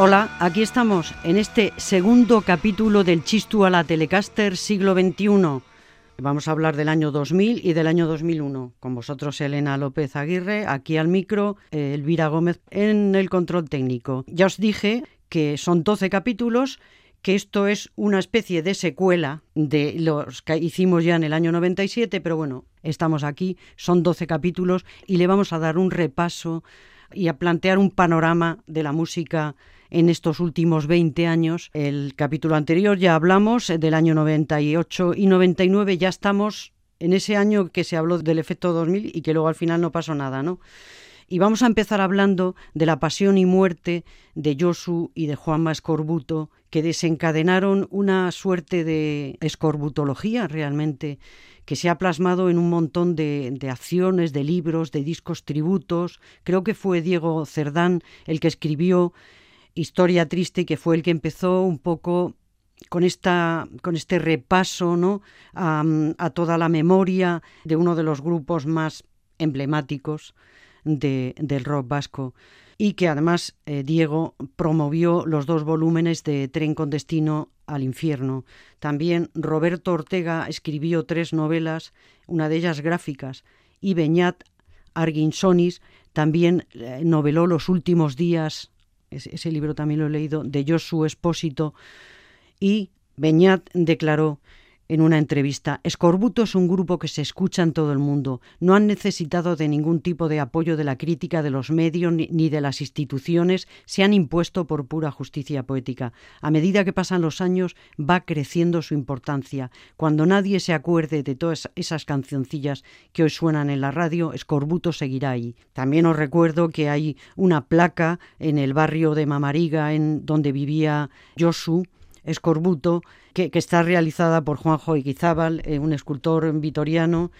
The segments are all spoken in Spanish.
Hola, aquí estamos en este segundo capítulo del Chistu a la Telecaster siglo XXI. Vamos a hablar del año 2000 y del año 2001. Con vosotros Elena López Aguirre, aquí al micro, Elvira Gómez en el control técnico. Ya os dije que son 12 capítulos, que esto es una especie de secuela de los que hicimos ya en el año 97, pero bueno, estamos aquí, son 12 capítulos y le vamos a dar un repaso y a plantear un panorama de la música en estos últimos 20 años. El capítulo anterior ya hablamos eh, del año 98 y 99, ya estamos en ese año que se habló del efecto 2000 y que luego al final no pasó nada, ¿no? Y vamos a empezar hablando de la pasión y muerte de Josu y de Juanma Escorbuto, que desencadenaron una suerte de escorbutología realmente, que se ha plasmado en un montón de, de, acciones, de libros, de discos tributos. Creo que fue Diego Cerdán el que escribió historia triste que fue el que empezó un poco con esta con este repaso ¿no? a, toda la memoria de uno de los grupos más emblemáticos de, del rock vasco y que además eh, Diego promovió los dos volúmenes de Tren con Destino al Infierno. También Roberto Ortega escribió tres novelas, una de ellas gráficas, y Beñat Arguinsonis también eh, noveló Los últimos días ese libro también lo he leído, de Josu Espósito, y Beñat declaró en una entrevista, Escorbuto es un grupo que se escucha en todo el mundo. No han necesitado de ningún tipo de apoyo de la crítica de los medios ni de las instituciones, se han impuesto por pura justicia poética. A medida que pasan los años va creciendo su importancia. Cuando nadie se acuerde de todas esas cancioncillas que hoy suenan en la radio, Escorbuto seguirá ahí. También os recuerdo que hay una placa en el barrio de Mamariga, en donde vivía Josu, Escorbuto, que, está realizada por Juanjo Iquizábal, eh, un escultor vitoriano,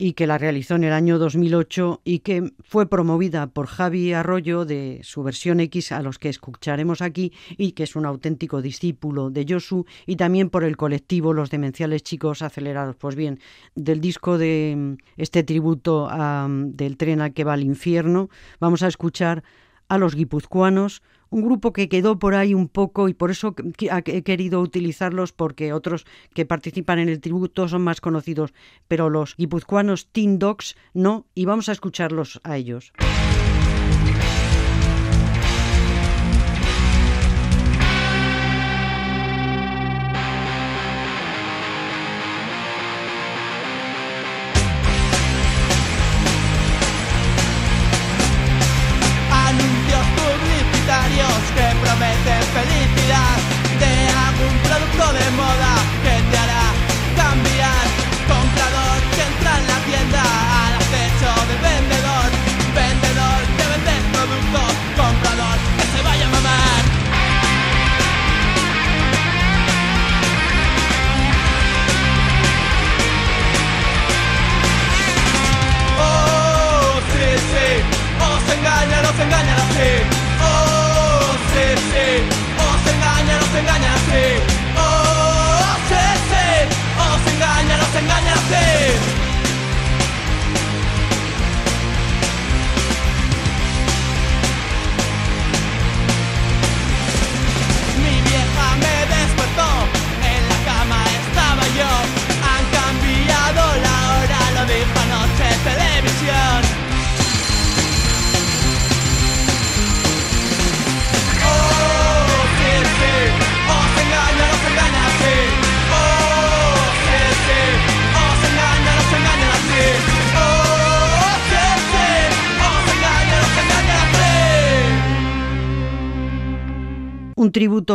y que la realizó en el año 2008 y que fue promovida por Javi Arroyo de su versión X a los que escucharemos aquí y que es un auténtico discípulo de Josu y también por el colectivo Los Demenciales Chicos Acelerados. Pues bien, del disco de mm, este tributo del tren al que va al infierno vamos a escuchar a los guipuzcoanos un grupo que quedó por ahí un poco y por eso he querido utilizarlos porque otros que participan en el tributo son más conocidos, pero los guipuzcoanos Teen Dogs no, y vamos a escucharlos a ellos.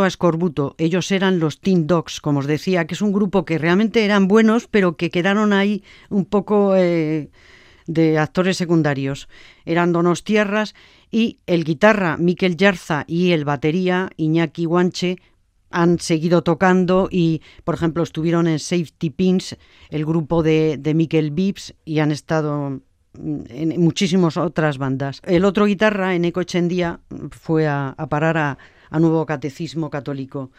A Escorbuto. Ellos eran los Teen Dogs, como os decía, que es un grupo que realmente eran buenos, pero que quedaron ahí un poco eh, de actores secundarios. Eran Tierras y el guitarra Miquel Yarza y el batería Iñaki Guanche han seguido tocando y, por ejemplo, estuvieron en Safety Pins, el grupo de, de Miquel y han estado en muchísimas otras bandas. El otro guitarra, en Ecochendía, fue a parar a, a Nuevo Catecismo Católico.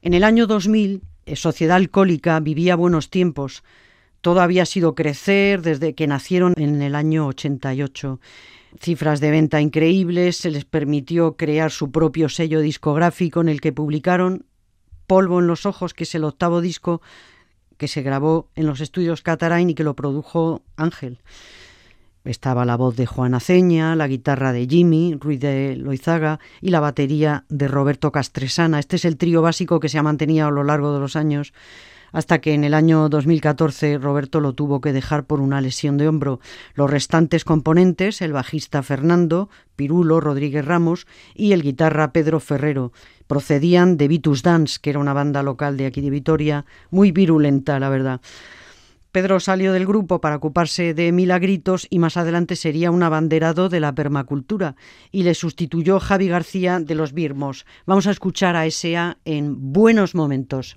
En el año 2000, eh, Sociedad Alcohólica vivía buenos tiempos. todo había sido crecer desde que nacieron en el año 88 cifras de venta increíbles, se les permitió crear su propio sello discográfico en el que publicaron Polvo en los Ojos, que es el octavo disco que se grabó en los estudios Catarain y que lo produjo Ángel. Estaba la voz de Juan Aceña, la guitarra de Jimmy, Ruiz de Loizaga y la batería de Roberto Castresana. Este es el trío básico que se ha mantenido a lo largo de los años hasta que en el año 2014 Roberto lo tuvo que dejar por una lesión de hombro. Los restantes componentes, el bajista Fernando, Pirulo Rodríguez Ramos y el guitarra Pedro Ferrero, procedían de Vitus Dance, que era una banda local de aquí de Vitoria, muy virulenta, la verdad. Pedro salió del grupo para ocuparse de Milagritos y más adelante sería un abanderado de la permacultura y le sustituyó Javi García de los Birmos. Vamos a escuchar a S.A. en Buenos Momentos.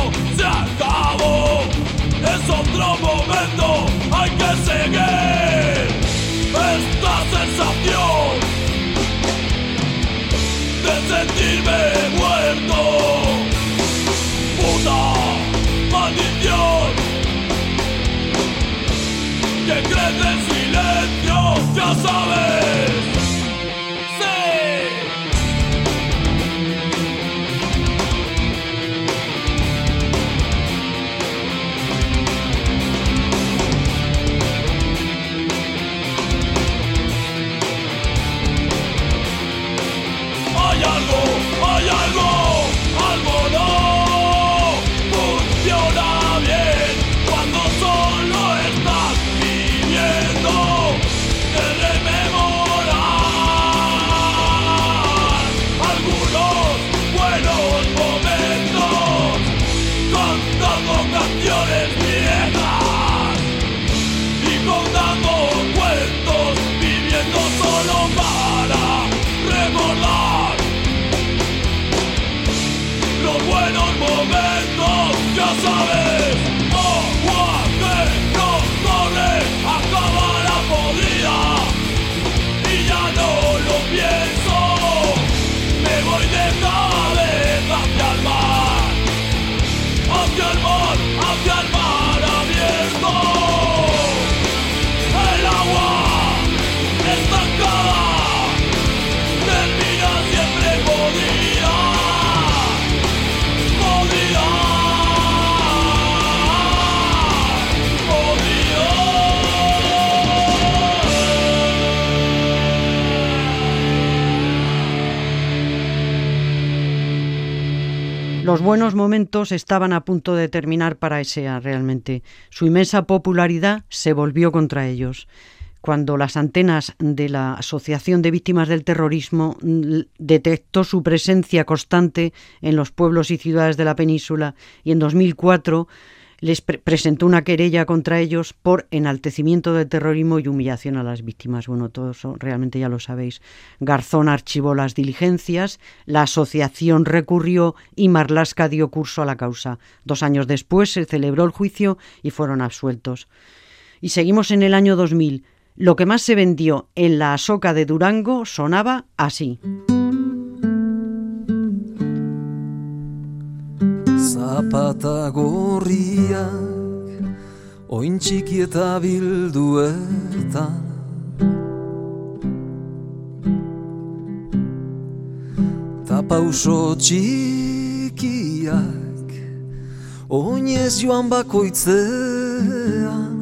que momentos, ya sabes. Los buenos momentos estaban a punto de terminar para ESEA realmente. Su inmensa popularidad se volvió contra ellos. Cuando las antenas de la Asociación de Víctimas del Terrorismo detectó su presencia constante en los pueblos y ciudades de la península y en 2004 les presentó una querella contra ellos por enaltecimiento del terrorismo y humillación a las víctimas. Bueno, todo eso realmente ya lo sabéis. Garzón archivó las diligencias, la asociación recurrió y Marlasca dio curso a la causa. Dos años después se celebró el juicio y fueron absueltos. Y seguimos en el año 2000. Lo que más se vendió en la Asoca de Durango sonaba así. Zapata gorriak Oin txiki eta bilduetan. Ta pauso txikiak Oinez joan bakoitzean.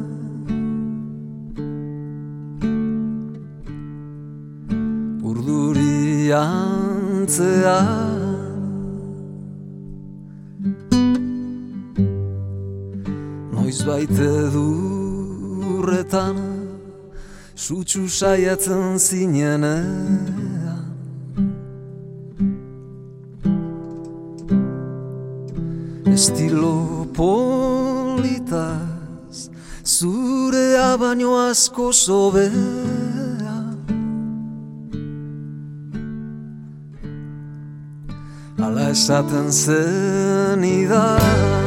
Urdurian Noiz baite durretan Sutsu saiatzen zinenean. Estilo politaz Zurea baino asko sobea. Ala esaten zen idan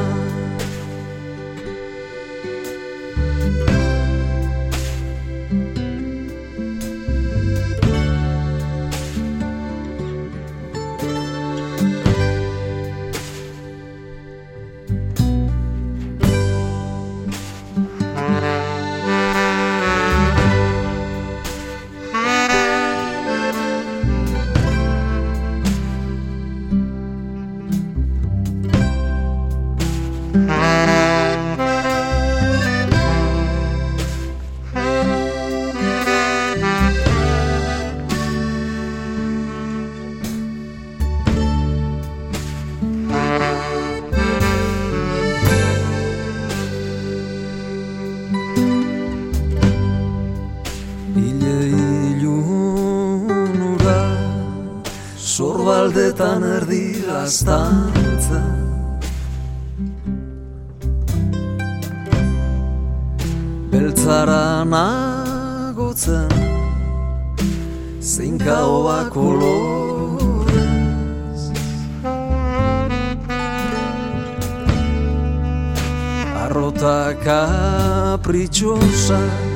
останется Beltzara nagotzen Zinka hoa kolorez. Arrota kapritxosak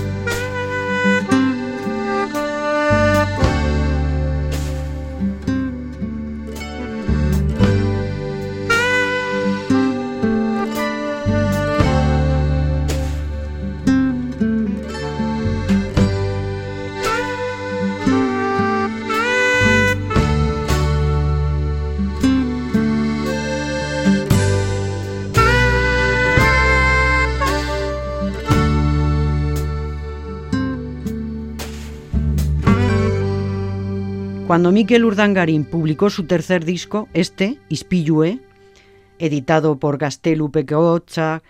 Cuando Miquel Urdangarín publicó su tercer disco, este, Ispillue, editado por Gastelu Pequeocha,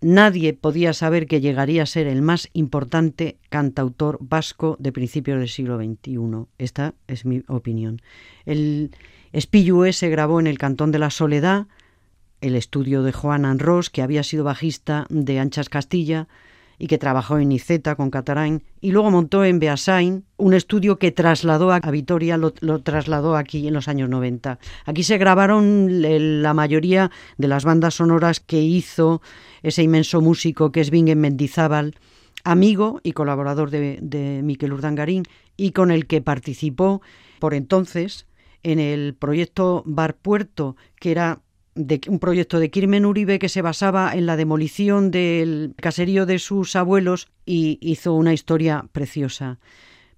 nadie podía saber que llegaría a ser el más importante cantautor vasco de principios del siglo XXI. Esta es mi opinión. El Espillue se grabó en el Cantón de la Soledad, el estudio de Juan Anros, que había sido bajista de Anchas Castilla, y que trabajó en Iceta con Catarain y luego montó en Beasain un estudio que trasladó a Vitoria, lo, lo, trasladó aquí en los años 90. Aquí se grabaron la mayoría de las bandas sonoras que hizo ese inmenso músico que es Bingen Mendizábal, amigo y colaborador de, de Miquel Urdangarín y con el que participó por entonces en el proyecto Bar Puerto, que era de un proyecto de Kirmen Uribe que se basaba en la demolición del caserío de sus abuelos y hizo una historia preciosa.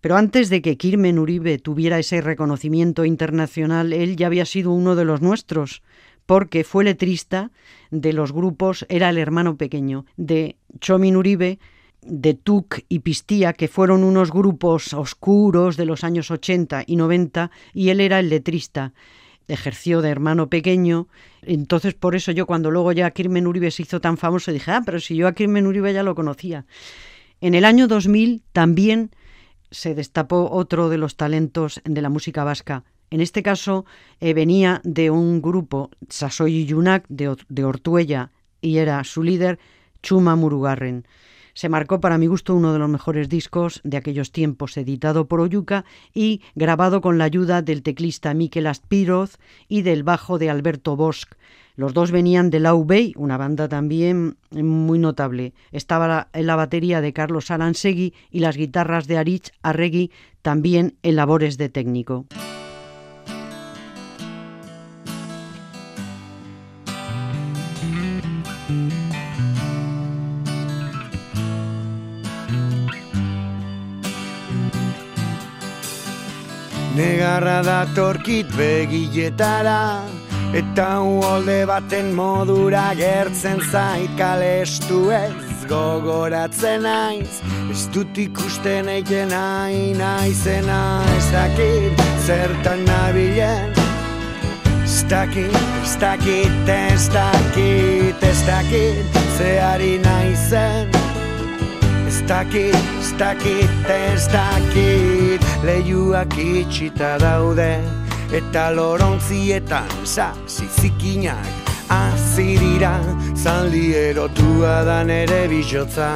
Pero antes de que Kirmen Uribe tuviera ese reconocimiento internacional, él ya había sido uno de los nuestros, porque fue letrista de los grupos, era el hermano pequeño de Chomin Uribe, de Tuk y Pistía, que fueron unos grupos oscuros de los años 80 y 90, y él era el letrista ejerció de hermano pequeño. Entonces, por eso yo cuando luego ya Kirmen Uribe se hizo tan famoso, dije, ah, pero si yo a Kirmen Uribe ya lo conocía. En el año 2000 también se destapó otro de los talentos de la música vasca. En este caso eh, venía de un grupo, Sasoy Yunak, de, de Ortuella, y era su líder Chuma Murugarren. Se marcó para mi gusto uno de los mejores discos de aquellos tiempos, editado por Oyuca y grabado con la ayuda del teclista Mikel Aspiroz y del bajo de Alberto Bosch. Los dos venían de Lau Bay, una banda también muy notable. Estaba en la batería de Carlos Aransegui y las guitarras de Arich Arregui, también en labores de técnico. Negarra da torkit begiletara Eta uolde baten modura gertzen zait kalestu ez gogoratzen naiz Ez dut ikusten eiken nahi naizena Ez dakit zertan nabilen Ez dakit, ez dakit, ez dakit, ez dakit Zeari naizen. Ez dakit, dakit, ez dakit Lehiuak itxita daude Eta lorontzietan sa zizikinak Azirira zaldi erotua da nere bizotza.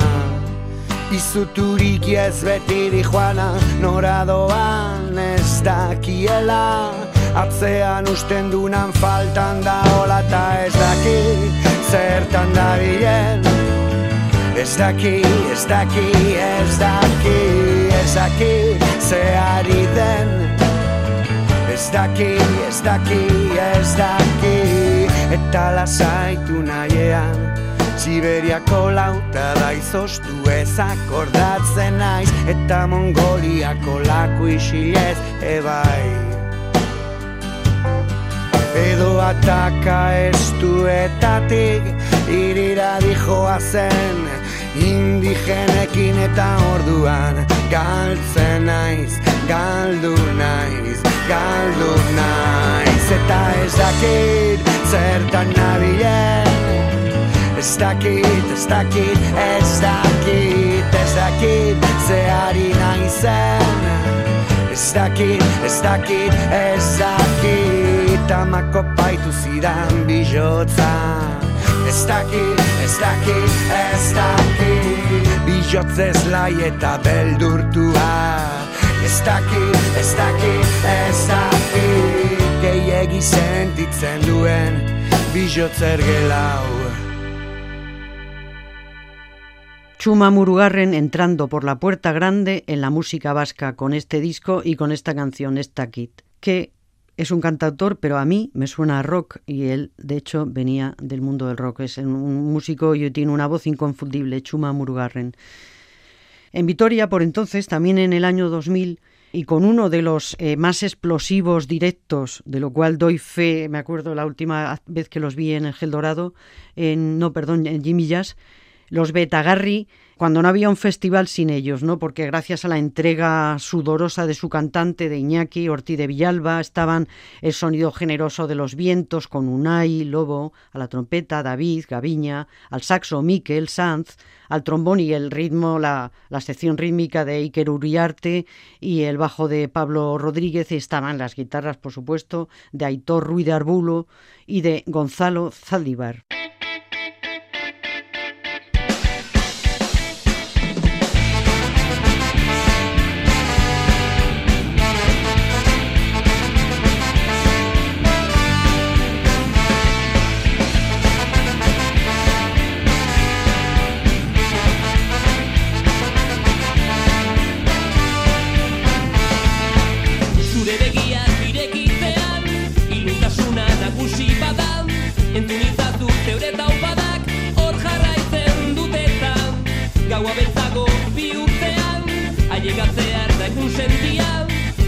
Izuturik ez betiri joana Noradoan ez dakiela. Atzean usten dunan faltan da hola eta ez daki Zertan da bilen Ez daki, ez daki, ez daki, ez daki Zeari den. Ez daki, ez daki, ez daki Eta lasaitu nahiean Siberiako lauta da izoztu ez akordatzen naiz Eta Mongoliako laku isilez ebai Edo ataka estuetatik irira dijoa zen Indigenekin eta orduan galtzen naiz, galdu naiz, galdu naiz. Eta ez dakit zertan nabilen Ez dakit, ez dakit, ez dakit, ez dakit Zeari naizen. Ez dakit, ez dakit, ez dakit Amako baitu zidan bijotza Ez dakit, ez dakit, ez dakit Bijotzez lai eta beldurtua. Ez dakit, ez dakit, ez dakit Gehiegi sentitzen duen bijotzer gelau Chuma Murugarren entrando por la puerta grande en la música vasca con este disco y con esta canción, esta kit, que es un cantautor, pero a mí me suena a rock y él, de hecho, venía del mundo del rock. Es un músico y tiene una voz inconfundible, Chuma Murugarren. En Vitoria, por entonces, también en el año 2000, y con uno de los eh, más explosivos directos, de lo cual doy fe, me acuerdo la última vez que los vi en el Dorado, en, no, perdón, en Jimmy Jazz, los Betagarri, cuando no había un festival sin ellos, ¿no? Porque gracias a la entrega sudorosa de su cantante, de Iñaki Ortiz de Villalba, estaban el sonido generoso de los vientos con Unai, Lobo, a la trompeta, David, Gaviña, al saxo, Miquel, Sanz, al trombón y el ritmo, la, la sección rítmica de Iker Uriarte y el bajo de Pablo Rodríguez, y estaban las guitarras, por supuesto, de Aitor Ruiz de Arbulo y de Gonzalo Zaldívar.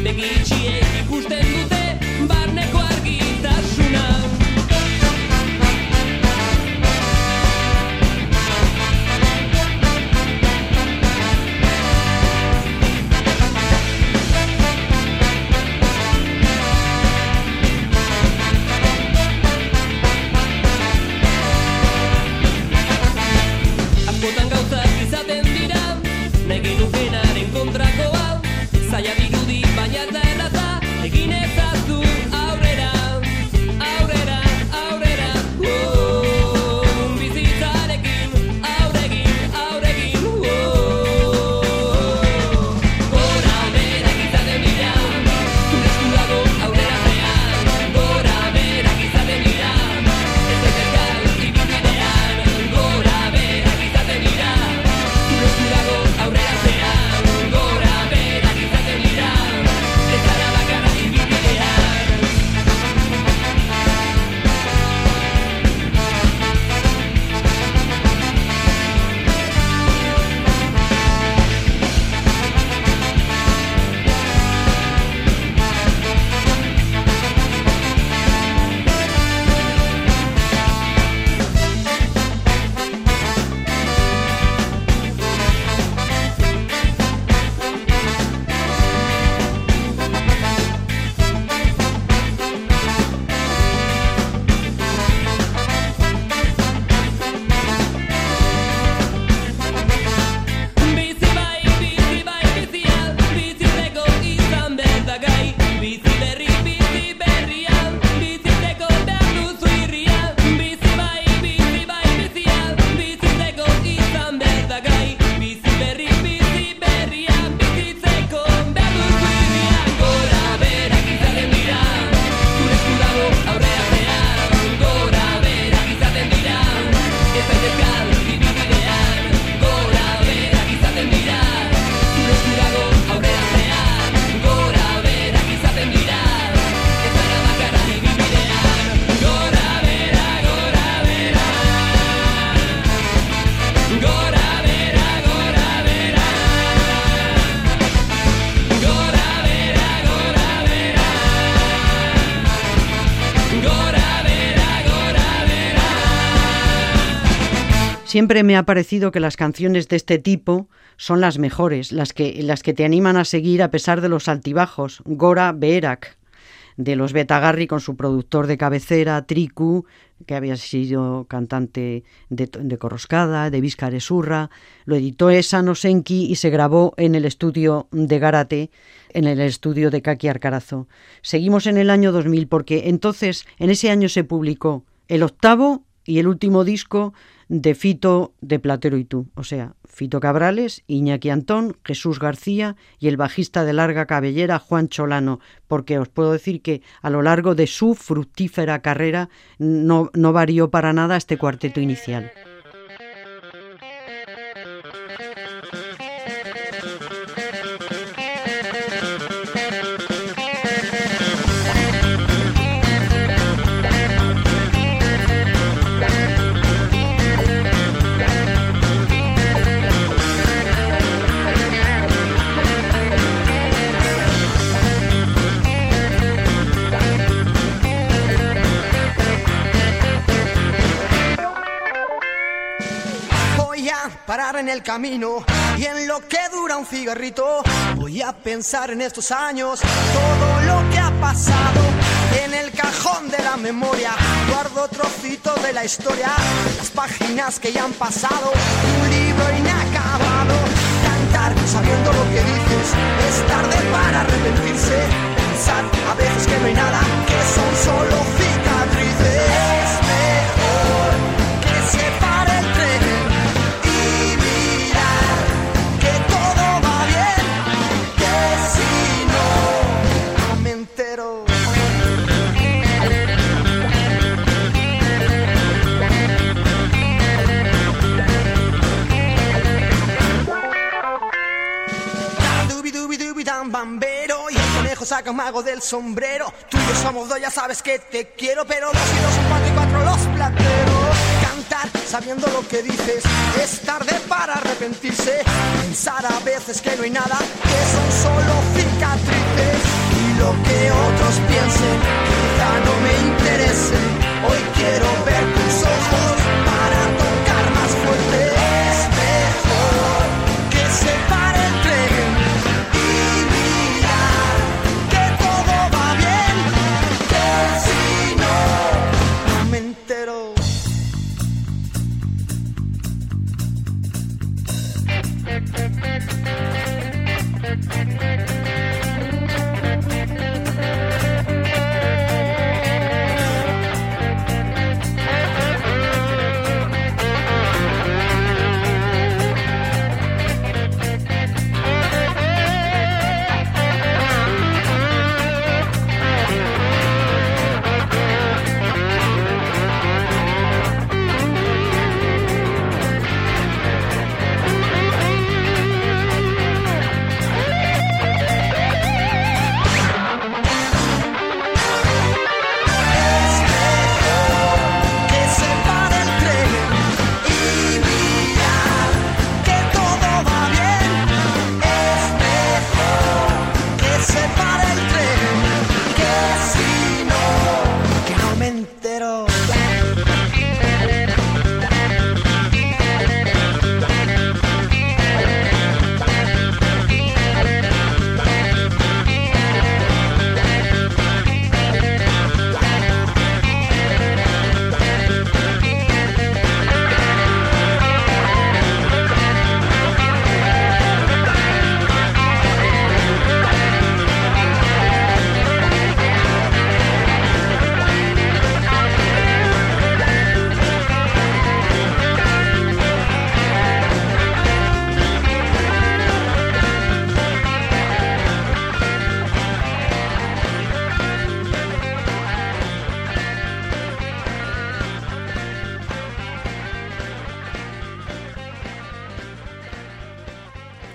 Biggie siempre me ha parecido que las canciones de este tipo son las mejores, las que, las que te animan a seguir a pesar de los altibajos. Gora Berak, de los Betagarri con su productor de cabecera, Triku, que había sido cantante de, Corroscada, de Vizcar lo editó Esano Senki y se grabó en el estudio de Garate, en el estudio de Kaki Arcarazo. Seguimos en el año 2000 porque entonces, en ese año se publicó el octavo y el último disco de Fito de Platero y tú, o sea, Fito Cabrales, Iñaki Antón, Jesús García y el bajista de larga cabellera Juan Cholano, porque os puedo decir que a lo largo de su fructífera carrera no, no varió para nada este cuarteto inicial. Camino y en lo que dura un cigarrito. Voy a pensar en estos años, todo lo que ha pasado. En el cajón de la memoria guardo trocitos de la historia, las páginas que ya han pasado, un libro inacabado. Cantar sabiendo lo que dices, es tarde para arrepentirse. Pensar a veces que no hay nada, que son solo saca mago del sombrero. Tú y yo somos dos, ya sabes que te quiero, pero dos y dos son cuatro y cuatro los plateros. Cantar sabiendo lo que dices, es tarde para arrepentirse. Pensar a veces que no hay nada, que son solo cicatrices. Y lo que otros piensen, quizá no me interese. Hoy quiero ver tus ojos para tocar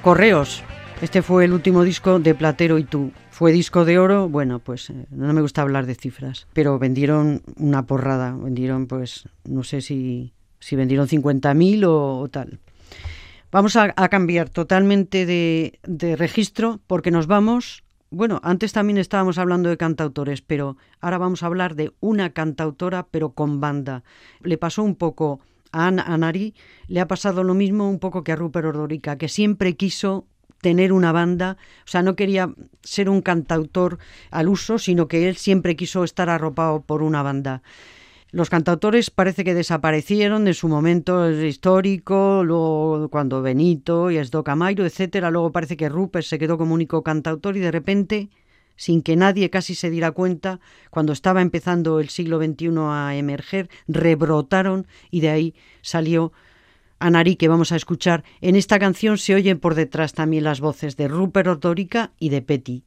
Correos. Este fue el último disco de Platero y tú. Fue disco de oro, bueno, pues eh, no me gusta hablar de cifras, pero vendieron una porrada, vendieron pues no sé si, si vendieron 50.000 o, o tal. Vamos a, a cambiar totalmente de, de registro porque nos vamos, bueno, antes también estábamos hablando de cantautores, pero ahora vamos a hablar de una cantautora pero con banda. Le pasó un poco a Anari le ha pasado lo mismo un poco que a Rupert Ordorica, que siempre quiso tener una banda, o sea, no quería ser un cantautor al uso, sino que él siempre quiso estar arropado por una banda. Los cantautores parece que desaparecieron en su momento histórico, luego cuando Benito y Esdo Camairo, etcétera, luego parece que Rupert se quedó como único cantautor y de repente, sin que nadie casi se diera cuenta, cuando estaba empezando el siglo XXI a emerger, rebrotaron y de ahí salió Anari que vamos a escuchar. En esta canción se oyen por detrás también las voces de Rupert Ordórica y de Petty.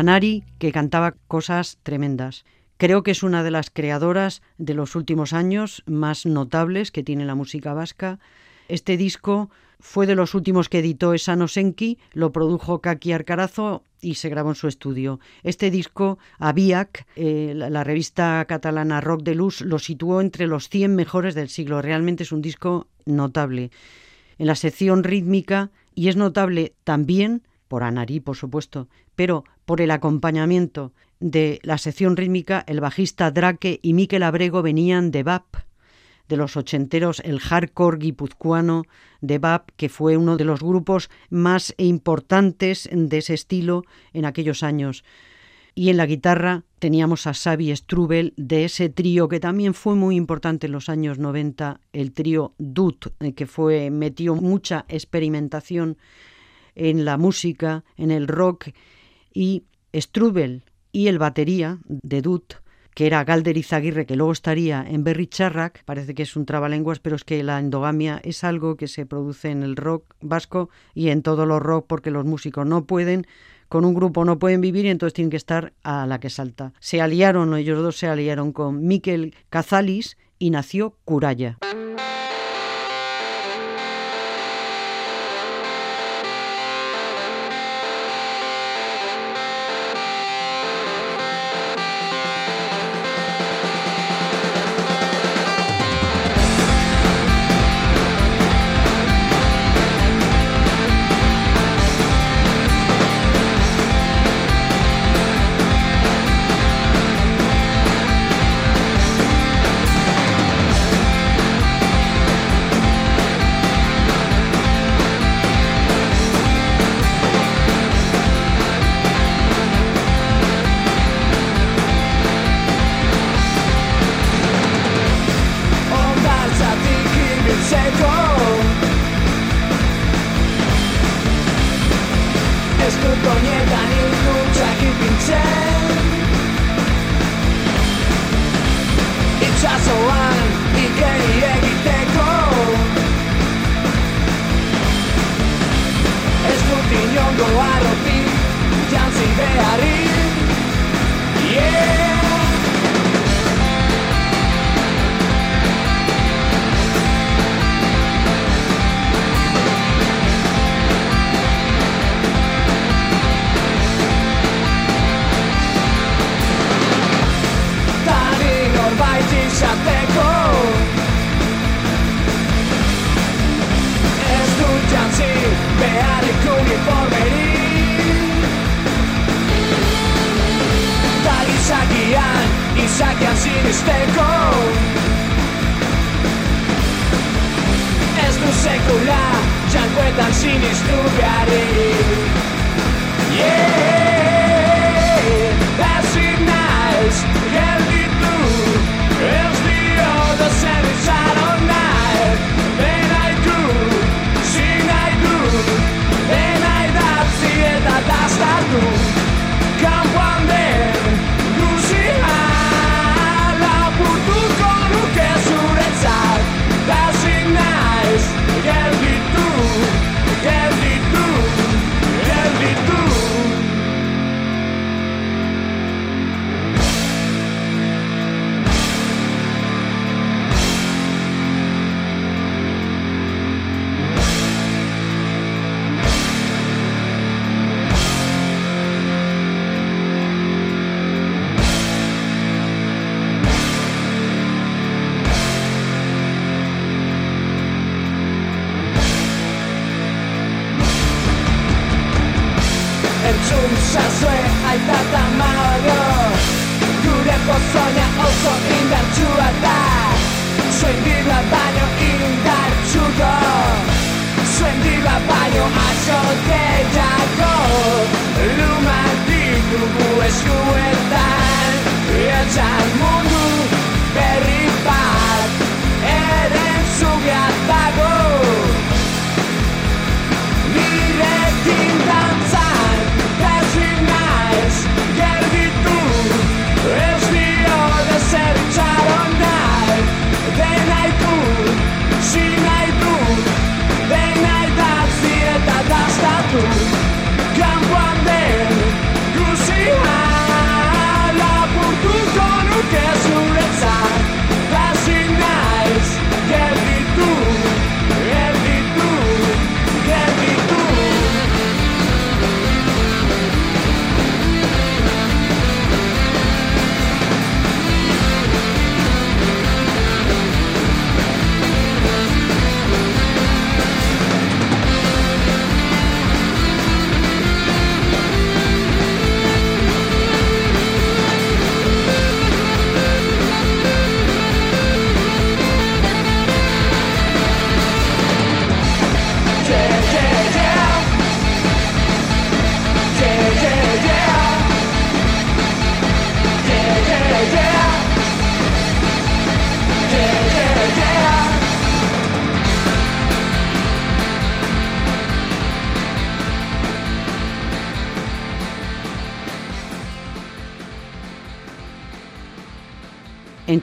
Anari, que cantaba cosas tremendas. Creo que es una de las creadoras de los últimos años más notables que tiene la música vasca. Este disco fue de los últimos que editó Esano Senki, lo produjo Kaki Arcarazo y se grabó en su estudio. Este disco, Aviac, eh, la, revista catalana Rock de Luz, lo situó entre los 100 mejores del siglo. Realmente es un disco notable. En la sección rítmica, y es notable también por Anarí, por supuesto, pero por el acompañamiento de la sección rítmica, el bajista Drake y Miquel Abrego venían de BAP, de los ochenteros, el hardcore guipuzcoano de BAP, que fue uno de los grupos más importantes de ese estilo en aquellos años. Y en la guitarra teníamos a Xavi Strubel de ese trío que también fue muy importante en los años 90, el trío Dut, eh, que fue metió mucha experimentación en la música, en el rock y Strubel y el batería de Dut que era Galder Izaguirre, que luego estaría en Berry Charrac, parece que es un trabalenguas, pero es que la endogamia es algo que se produce en el rock vasco y en todos los rock porque los músicos no pueden, con un grupo no pueden vivir y entonces tienen que estar a la que salta. Se aliaron, ellos dos se aliaron con Miquel Cazalis y nació Curaya.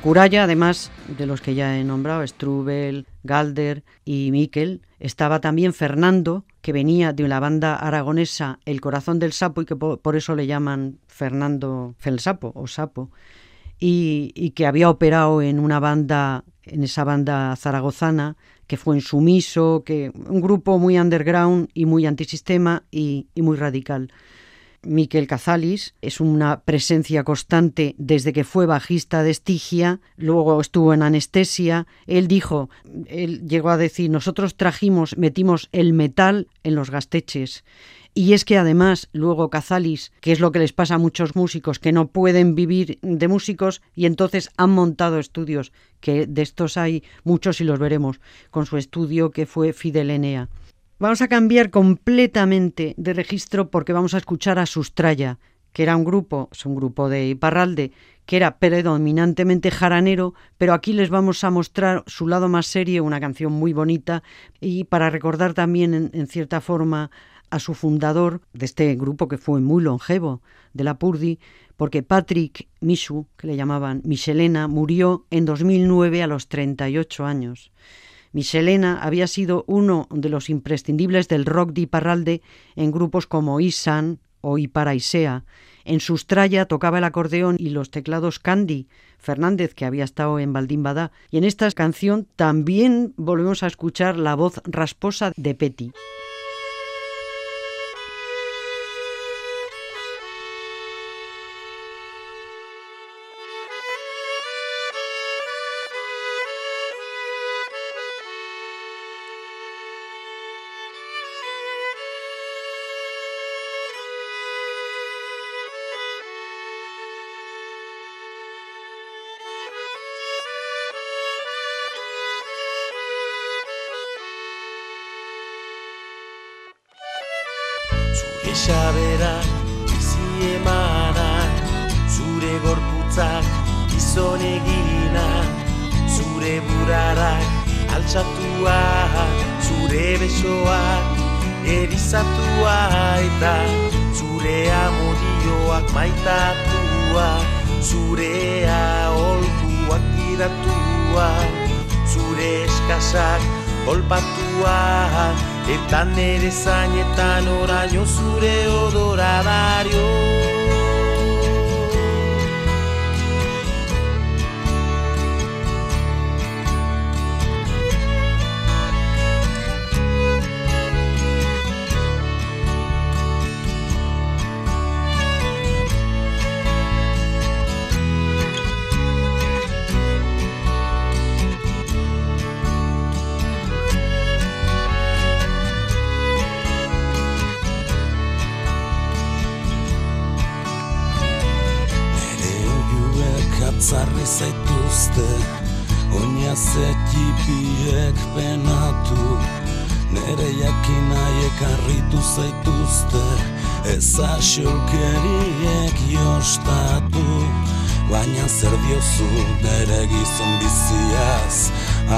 En Curaya, además de los que ya he nombrado, Strubel, Galder y Miquel, estaba también Fernando, que venía de la banda aragonesa El Corazón del Sapo y que por, eso le llaman Fernando Felsapo o Sapo, y, que había operado en una banda, en esa banda zaragozana, que fue en Sumiso, que un grupo muy underground y muy antisistema y muy radical. Miquel Cazalis es una presencia constante desde que fue bajista de Estigia, luego estuvo en Anestesia. Él dijo, él llegó a decir, nosotros trajimos, metimos el metal en los gasteches. Y es que además luego Cazalis, que es lo que les pasa a muchos músicos, que no pueden vivir de músicos y entonces han montado estudios, que de estos hay muchos y los veremos, con su estudio que fue Fidel Enea. Vamos a cambiar completamente de registro porque vamos a escuchar a Sustraya, que era un grupo, es un grupo de Iparralde, que era predominantemente jaranero, pero aquí les vamos a mostrar su lado más serio, una canción muy bonita, y para recordar también, en, en cierta forma, a su fundador de este grupo que fue muy longevo, de la Purdi, porque Patrick Michu, que le llamaban Michelena, murió en 2009 a los 38 años. Michelena había sido uno de los imprescindibles del rock de Iparralde en grupos como Isan o Iparaisea. En Sustraya tocaba el acordeón y los teclados Candy Fernández, que había estado en Baldín Y en esta canción también volvemos a escuchar la voz rasposa de Petty. Eta zure amodioak maitatua Zurea olkuak tiratua Zure eskasak olpatua Eta nere zainetan oraino zure odora Ez asilkeriek jostatu Baina zer diozu nere gizon biziaz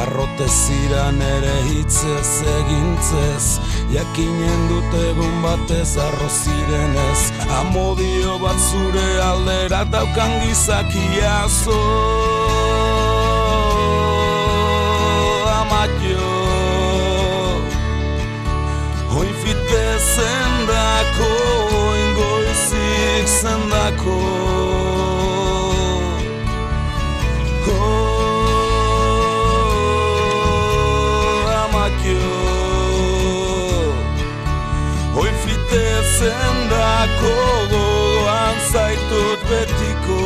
Arrote zira nere hitzez egintzez Jakinen dut egun batez arro zirenez Amodio bat zure aldera daukan gizakia zo Amatio. Oin fite zendako Oin uvijek sam nako Oh, amakio Hoi fite zen dako Gogoan zaitut betiko.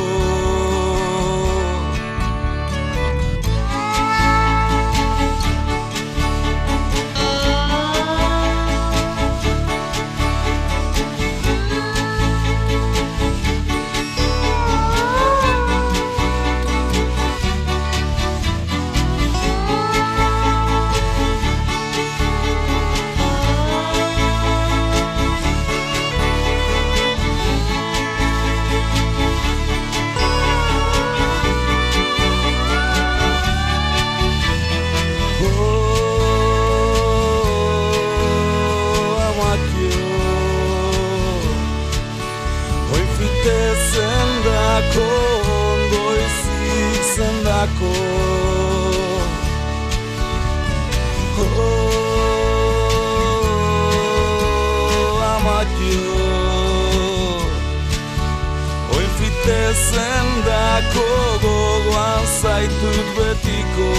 Gogoan zaitut betiko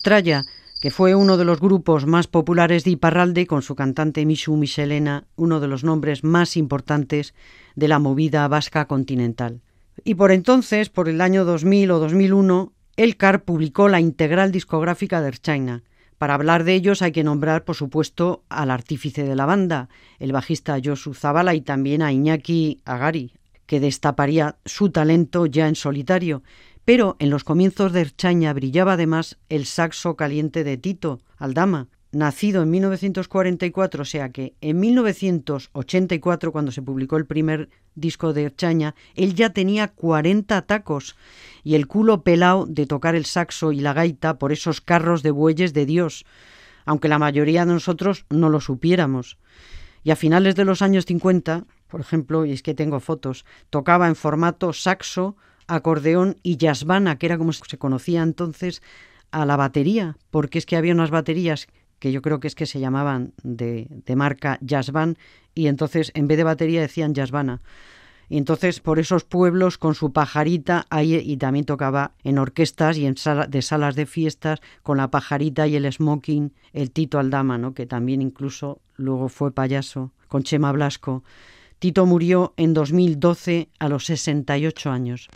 Que fue uno de los grupos más populares de Iparralde con su cantante Misu Michelena, uno de los nombres más importantes de la movida vasca continental. Y por entonces, por el año 2000 o 2001, Elcar publicó la integral discográfica de Erchaina. Para hablar de ellos hay que nombrar, por supuesto, al artífice de la banda, el bajista Josu Zabala, y también a Iñaki Agari, que destaparía su talento ya en solitario. Pero en los comienzos de Erchaña brillaba además el saxo caliente de Tito Aldama, nacido en 1944, o sea que en 1984, cuando se publicó el primer disco de Erchaña, él ya tenía 40 tacos y el culo pelao de tocar el saxo y la gaita por esos carros de bueyes de Dios, aunque la mayoría de nosotros no lo supiéramos. Y a finales de los años 50, por ejemplo, y es que tengo fotos, tocaba en formato saxo, acordeón y jazzbana, que era como se conocía entonces a la batería, porque es que había unas baterías que yo creo que es que se llamaban de, de marca jazzban y entonces en vez de batería decían jazzbana. Y entonces por esos pueblos con su pajarita ahí y también tocaba en orquestas y en de salas de fiestas con la pajarita y el smoking, el Tito Aldama, ¿no? que también incluso luego fue payaso con Chema Blasco. Tito murió en 2012 a los 68 años.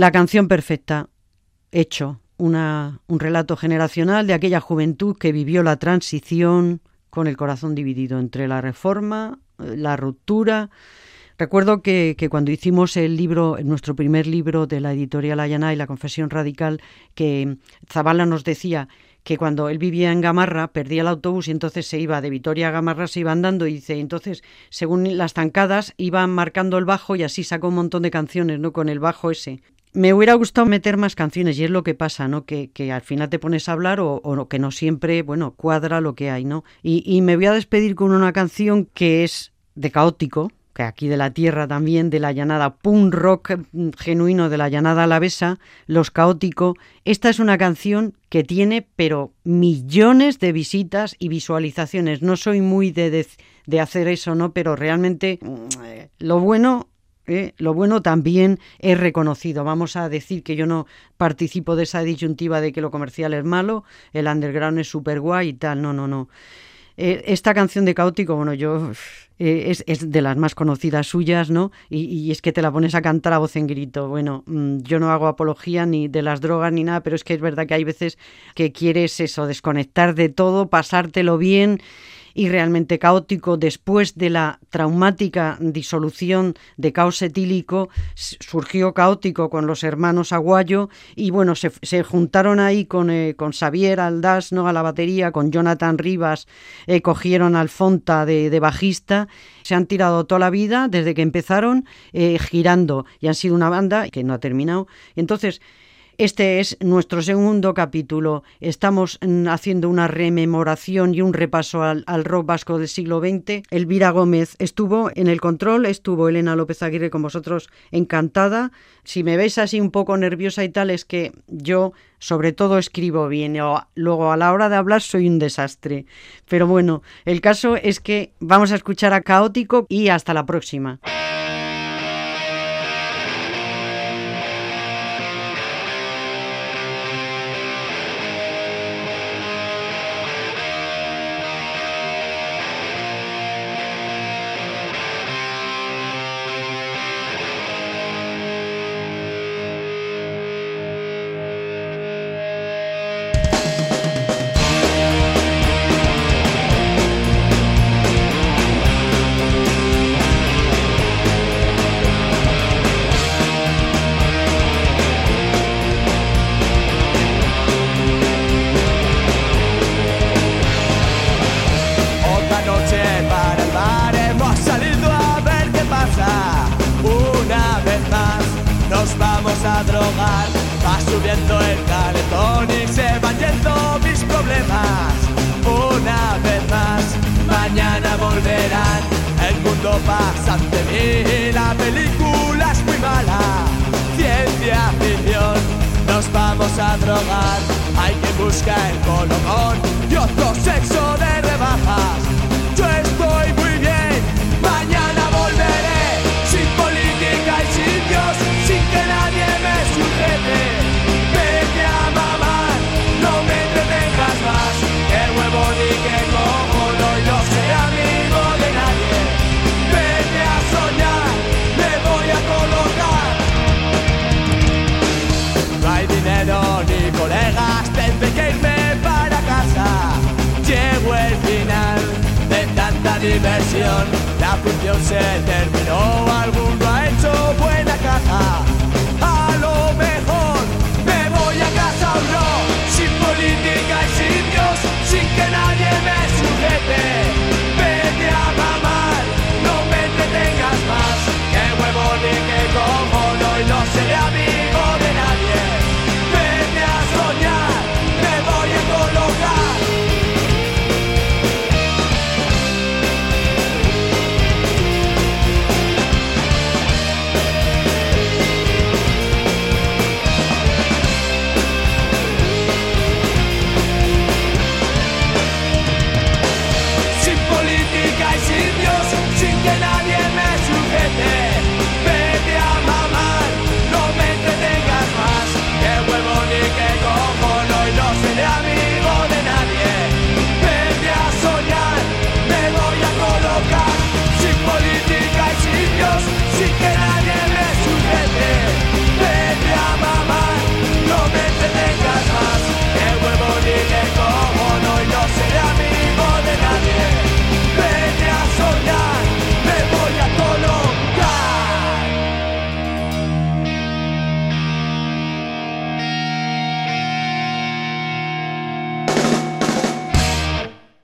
La canción perfecta, hecho, una, un relato generacional de aquella juventud que vivió la transición con el corazón dividido entre la reforma, eh, la ruptura. Recuerdo que, que cuando hicimos el libro, nuestro primer libro de la editorial Ayana y la confesión radical, que Zabala nos decía que cuando él vivía en Gamarra perdía el autobús y entonces se iba de Vitoria a Gamarra, se iba andando y dice, entonces según las zancadas iban marcando el bajo y así sacó un montón de canciones, ¿no? Con el bajo ese. Me hubiera gustado meter más canciones y es lo que pasa, ¿no? Que, al final te pones a hablar o, que no siempre, bueno, cuadra lo que hay, ¿no? Y, y me voy a despedir con una canción que es de caótico, que aquí de la tierra también, de la llanada punk rock mm, genuino de la llanada alavesa, Los Caótico. Esta es una canción que tiene, pero millones de visitas y visualizaciones. No soy muy de, de, de hacer eso, ¿no? Pero realmente mm, eh, lo bueno Lo bueno también es reconocido. Vamos a decir que yo no participo de esa disyuntiva de que lo comercial es malo, el underground es súper guay y tal. No, no, no. Eh, esta canción de Caótico, bueno, yo eh, es, es, de las más conocidas suyas, ¿no? Y, y, es que te la pones a cantar a voz en grito. Bueno, mmm, yo no hago apología ni de las drogas ni nada, pero es que es verdad que hay veces que quieres eso, desconectar de todo, pasártelo bien y realmente caótico después de la traumática disolución de caos etílico surgió caótico con los hermanos Aguayo y bueno se, se juntaron ahí con, eh, con Xavier Aldás no a la batería con Jonathan Rivas eh, cogieron al Fonta de, de, bajista se han tirado toda la vida desde que empezaron eh, girando y han sido una banda que no ha terminado. Entonces este es nuestro segundo capítulo. Estamos haciendo una rememoración y un repaso al, al, rock vasco del siglo XX. Elvira Gómez estuvo en el control, estuvo Elena López Aguirre con vosotros encantada. Si me veis así un poco nerviosa y tal, es que yo sobre todo escribo bien. Luego a la hora de hablar soy un desastre. Pero bueno, el caso es que vamos a escuchar a Caótico y hasta la próxima. la función se terminó, algún ha hecho buena caza. A lo mejor me voy a casa o no, sin política y sin Dios, sin que nadie me sujete. Vete a mamar, no me entretengas más, que huevo ni que como no y no se